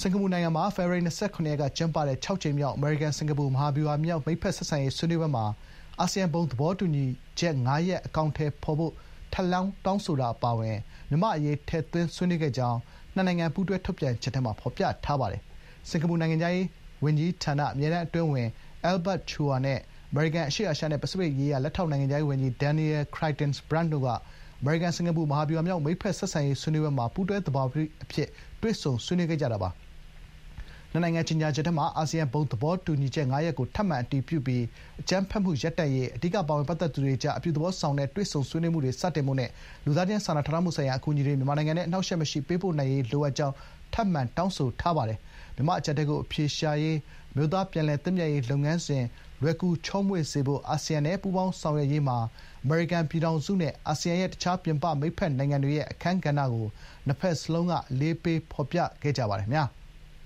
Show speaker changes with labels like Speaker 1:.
Speaker 1: စင်ကာပူနိုင်ငံမှာ ဖေဖော်ဝါရီ ၂၇ ရက်က ကျင်းပတဲ့ ၆ ကြိမ်မြောက် အမေရိကန်-စင်ကာပူ မဟာဗျူဟာမြောက် မိတ်ဖက်ဆက်ဆံရေး ဆွေးနွေးပွဲမှာ အာဆီယံ ဘုံသဘောတူညီချက် ၅ ရပ် အကောင်အထည်ဖော်ဖို့ ထပ်လောင်း တောင်းဆိုတာ အပါအဝင် မြန်မာ့အရေး ထည့်သွင်း ဆွေးနွေးခဲ့ကြောင်း နှစ်နိုင်ငံ ပူးတွဲ ထုတ်ပြန်ချက်မှာ ဖော်ပြထားပါတယ်။စင်ကာပူနိုင်ငံခြားရေးဝန်ကြီးဌာန အမြဲတမ်းအတွင်းဝန် Albert Chua နဲ့ အမေရိကန် အရှေ့အာရှနဲ့ ပစိဖိတ်ရေးရာ လက်ထောက် နိုင်ငံခြားရေးဝန်ကြီး Daniel Kritenbrink တို့က အမေရိကန်-စင်ကာပူ မဟာဗျူဟာမြောက် မိတ်ဖက်ဆက်ဆံရေး ဆွေးနွေးပွဲမှာ ပူးတွဲ သဘာပတိအဖြစ် တွေ့ဆုံ ဆွေးနွေးခဲ့ကြတာပါ။ နှစ်နိုင်ငံ ကြေညာချက်ထဲမှာ အာဆီယံ ဘုံသဘောတူညီချက် ၅ ရပ်ကို ထပ်မံ အတည်ပြုပြီး အကြမ်းဖက်မှု ရပ်တန့်ရေး၊အဓိက ပါဝင်ပတ်သက်သူတွေကြား အပြုသဘောဆောင်တဲ့ တွေ့ဆုံဆွေးနွေးမှုတွေ စတင်ဖို့နဲ့ လူသားချင်း စာနာထောက်ထားမှုဆိုင်ရာ အကူအညီတွေ မြန်မာနိုင်ငံထဲ အနှောင့်အယှက်မရှိ ပေးပို့နိုင်ရေး လိုအပ်ကြောင်း ထပ်မံ တောင်းဆိုထားပါတယ်။မြန်မာ့ အကျပ်အတည်းကို အဖြေရှာရေး၊အမျိုးသား ပြန်လည်သင့်မြတ်ရေး လုပ်ငန်းစဉ် လွယ်ကူချောမွေ့စေဖို့ အာဆီယံနဲ့ ပူးပေါင်းဆောင်ရွက်ရေးမှာ အမေရိကန်ပြည်ထောင်စုနဲ့ အာဆီယံရဲ့ တခြား ပြင်ပ မိတ်ဖက်နိုင်ငံတွေရဲ့ အခန်းကဏ္ဍကို နှစ်ဘက်စလုံးက အလေးပေး ဖော်ပြခဲ့ကြပါတယ် ခင်ဗျာ။